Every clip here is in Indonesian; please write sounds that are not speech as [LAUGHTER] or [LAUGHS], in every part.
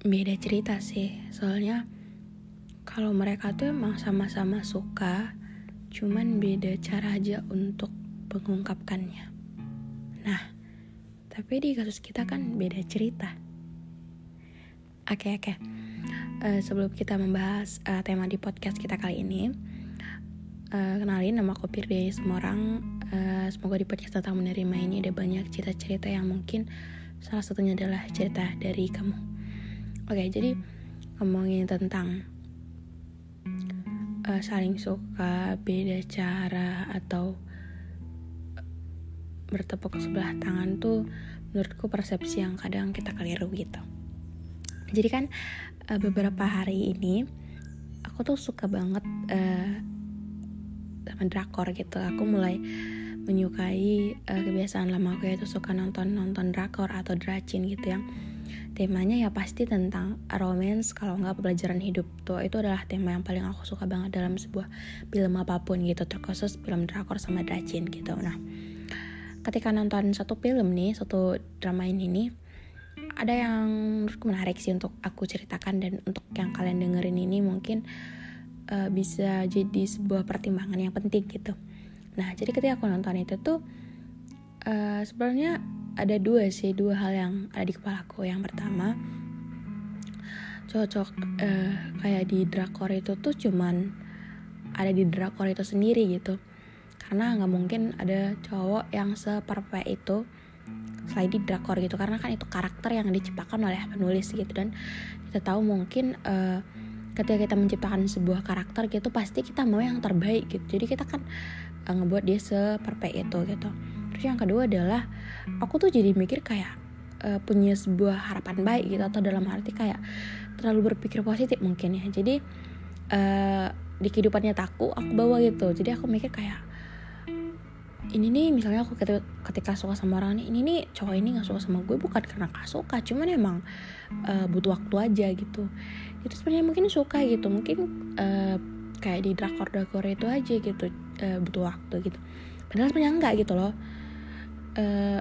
Beda cerita sih, soalnya kalau mereka tuh emang sama-sama suka, cuman beda cara aja untuk mengungkapkannya. Nah, tapi di kasus kita kan beda cerita. Oke, oke. Uh, sebelum kita membahas uh, tema di podcast kita kali ini, uh, kenalin nama aku semua orang. Uh, semoga di podcast tentang menerima ini ada banyak cerita-cerita yang mungkin salah satunya adalah cerita dari kamu. Oke, jadi ngomongin tentang uh, saling suka, beda cara atau bertepuk sebelah tangan tuh menurutku persepsi yang kadang kita keliru gitu. Jadi kan uh, beberapa hari ini aku tuh suka banget uh, sama drakor gitu. Aku mulai menyukai uh, kebiasaan lama aku yaitu suka nonton nonton drakor atau dracin gitu yang temanya ya pasti tentang romance kalau nggak pelajaran hidup tuh. Itu adalah tema yang paling aku suka banget dalam sebuah film apa pun gitu terkhusus film drakor sama dracin gitu. Nah ketika nonton satu film nih satu drama ini nih ada yang menurutku menarik sih untuk aku ceritakan dan untuk yang kalian dengerin ini mungkin uh, bisa jadi sebuah pertimbangan yang penting gitu. Nah jadi ketika aku nonton itu tuh uh, sebenarnya ada dua sih dua hal yang ada di kepala aku. Yang pertama cocok uh, kayak di drakor itu tuh cuman ada di drakor itu sendiri gitu. Karena nggak mungkin ada cowok yang seperfect itu selain di drakor gitu. Karena kan itu karakter yang diciptakan oleh penulis gitu. Dan kita tahu mungkin uh, ketika kita menciptakan sebuah karakter gitu pasti kita mau yang terbaik gitu. Jadi kita kan uh, ngebuat dia seperfect itu gitu terus yang kedua adalah aku tuh jadi mikir kayak uh, punya sebuah harapan baik gitu atau dalam arti kayak terlalu berpikir positif mungkin ya. Jadi uh, di kehidupan nyataku aku bawa gitu. Jadi aku mikir kayak ini nih misalnya aku ketika, ketika suka sama orang nih ini nih cowok ini nggak suka sama gue. Bukan karena gak suka cuman emang uh, butuh waktu aja gitu. Itu sebenarnya mungkin suka gitu mungkin uh, kayak di drakor drakor itu aja gitu uh, butuh waktu gitu. Padahal sebenarnya enggak gitu loh uh,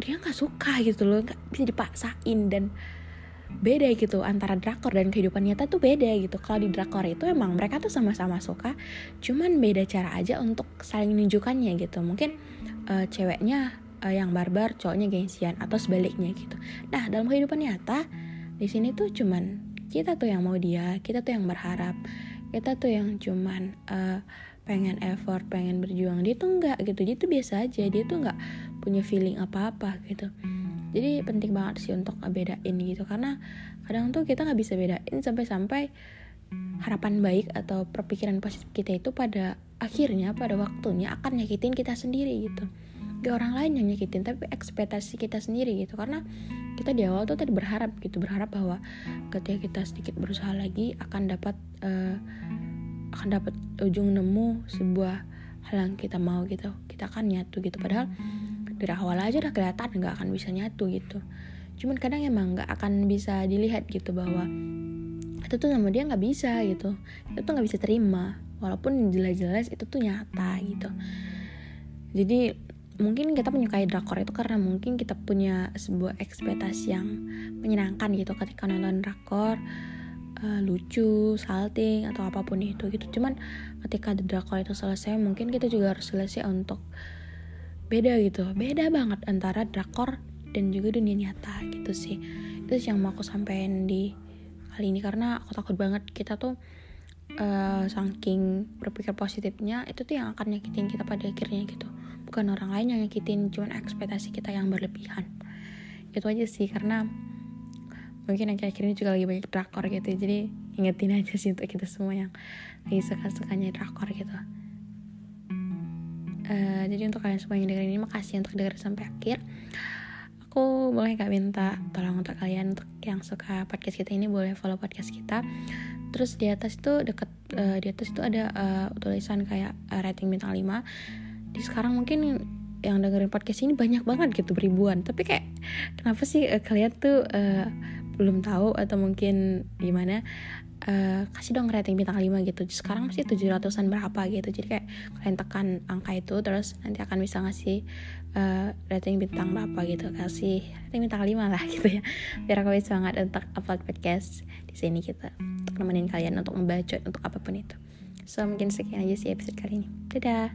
dia nggak suka gitu loh nggak bisa dipaksain dan beda gitu antara drakor dan kehidupan nyata tuh beda gitu. Kalau di drakor itu emang mereka tuh sama-sama suka cuman beda cara aja untuk saling menunjukkannya gitu. Mungkin uh, ceweknya uh, yang barbar cowoknya gengsian atau sebaliknya gitu. Nah dalam kehidupan nyata di sini tuh cuman kita tuh yang mau dia kita tuh yang berharap kita tuh yang cuman uh, pengen effort pengen berjuang. Dia tuh enggak gitu dia tuh biasa aja. Dia tuh enggak punya feeling apa-apa gitu. Jadi penting banget sih untuk bedain gitu karena kadang tuh kita nggak bisa bedain sampai-sampai harapan baik atau perpikiran positif kita itu pada akhirnya pada waktunya akan nyakitin kita sendiri gitu. Gak orang lain yang nyakitin tapi ekspektasi kita sendiri gitu. Karena kita di awal tuh tadi berharap gitu berharap bahwa ketika kita sedikit berusaha lagi akan dapat uh, akan dapat ujung nemu sebuah hal yang kita mau gitu kita akan nyatu gitu. Padahal dari awal aja udah kelihatan nggak akan bisa nyatu gitu. Cuman kadang emang nggak akan bisa dilihat gitu bahwa itu tuh sama dia nggak bisa gitu. Itu tuh nggak bisa terima. Walaupun jelas-jelas itu tuh nyata gitu. Jadi mungkin kita menyukai drakor itu karena mungkin kita punya sebuah ekspektasi yang menyenangkan gitu ketika nonton drakor uh, lucu, salting atau apa pun itu gitu. Cuman ketika drakor itu selesai, mungkin kita juga harus selesai untuk beda gitu. Beda banget antara drakor dan juga dunia nyata gitu sih. Itu yang mau aku sampaikan di kali ini. Karena aku takut banget kita tuh uh, saking berpikir positifnya itu tuh yang akan nyakitin kita pada akhirnya gitu. Bukan orang lain yang nyakitin cuman ekspektasi kita yang berlebihan. Itu aja sih karena mungkin akhir-akhir ini juga lagi banyak drakor gitu. Jadi ingetin aja sih untuk kita semua yang lagi suka-sukanya drakor gitu jadi untuk kalian semua yang dengerin ini makasih untuk dengerin sampai akhir. Aku boleh gak minta tolong untuk kalian untuk yang suka podcast kita ini boleh follow podcast kita. Terus di atas itu deket uh, di atas itu ada uh, tulisan kayak uh, rating bintang 5 di sekarang mungkin yang dengerin podcast ini banyak banget gitu ribuan tapi kayak kenapa sih uh, kalian tuh uh, belum tahu atau mungkin gimana uh, kasih dong rating bintang 5 gitu. Sekarang masih 700an berapa gitu. Jadi kayak kalian tekan angka itu terus nanti akan bisa ngasih uh, rating bintang berapa gitu. Kasih rating bintang 5 lah [LAUGHS] gitu ya. Biar aku bisa semangat untuk upload podcast di sini gitu. Untuk nemenin kalian untuk membaca untuk apa pun itu. So mungkin sekian aja sih episode kali ini. Dadah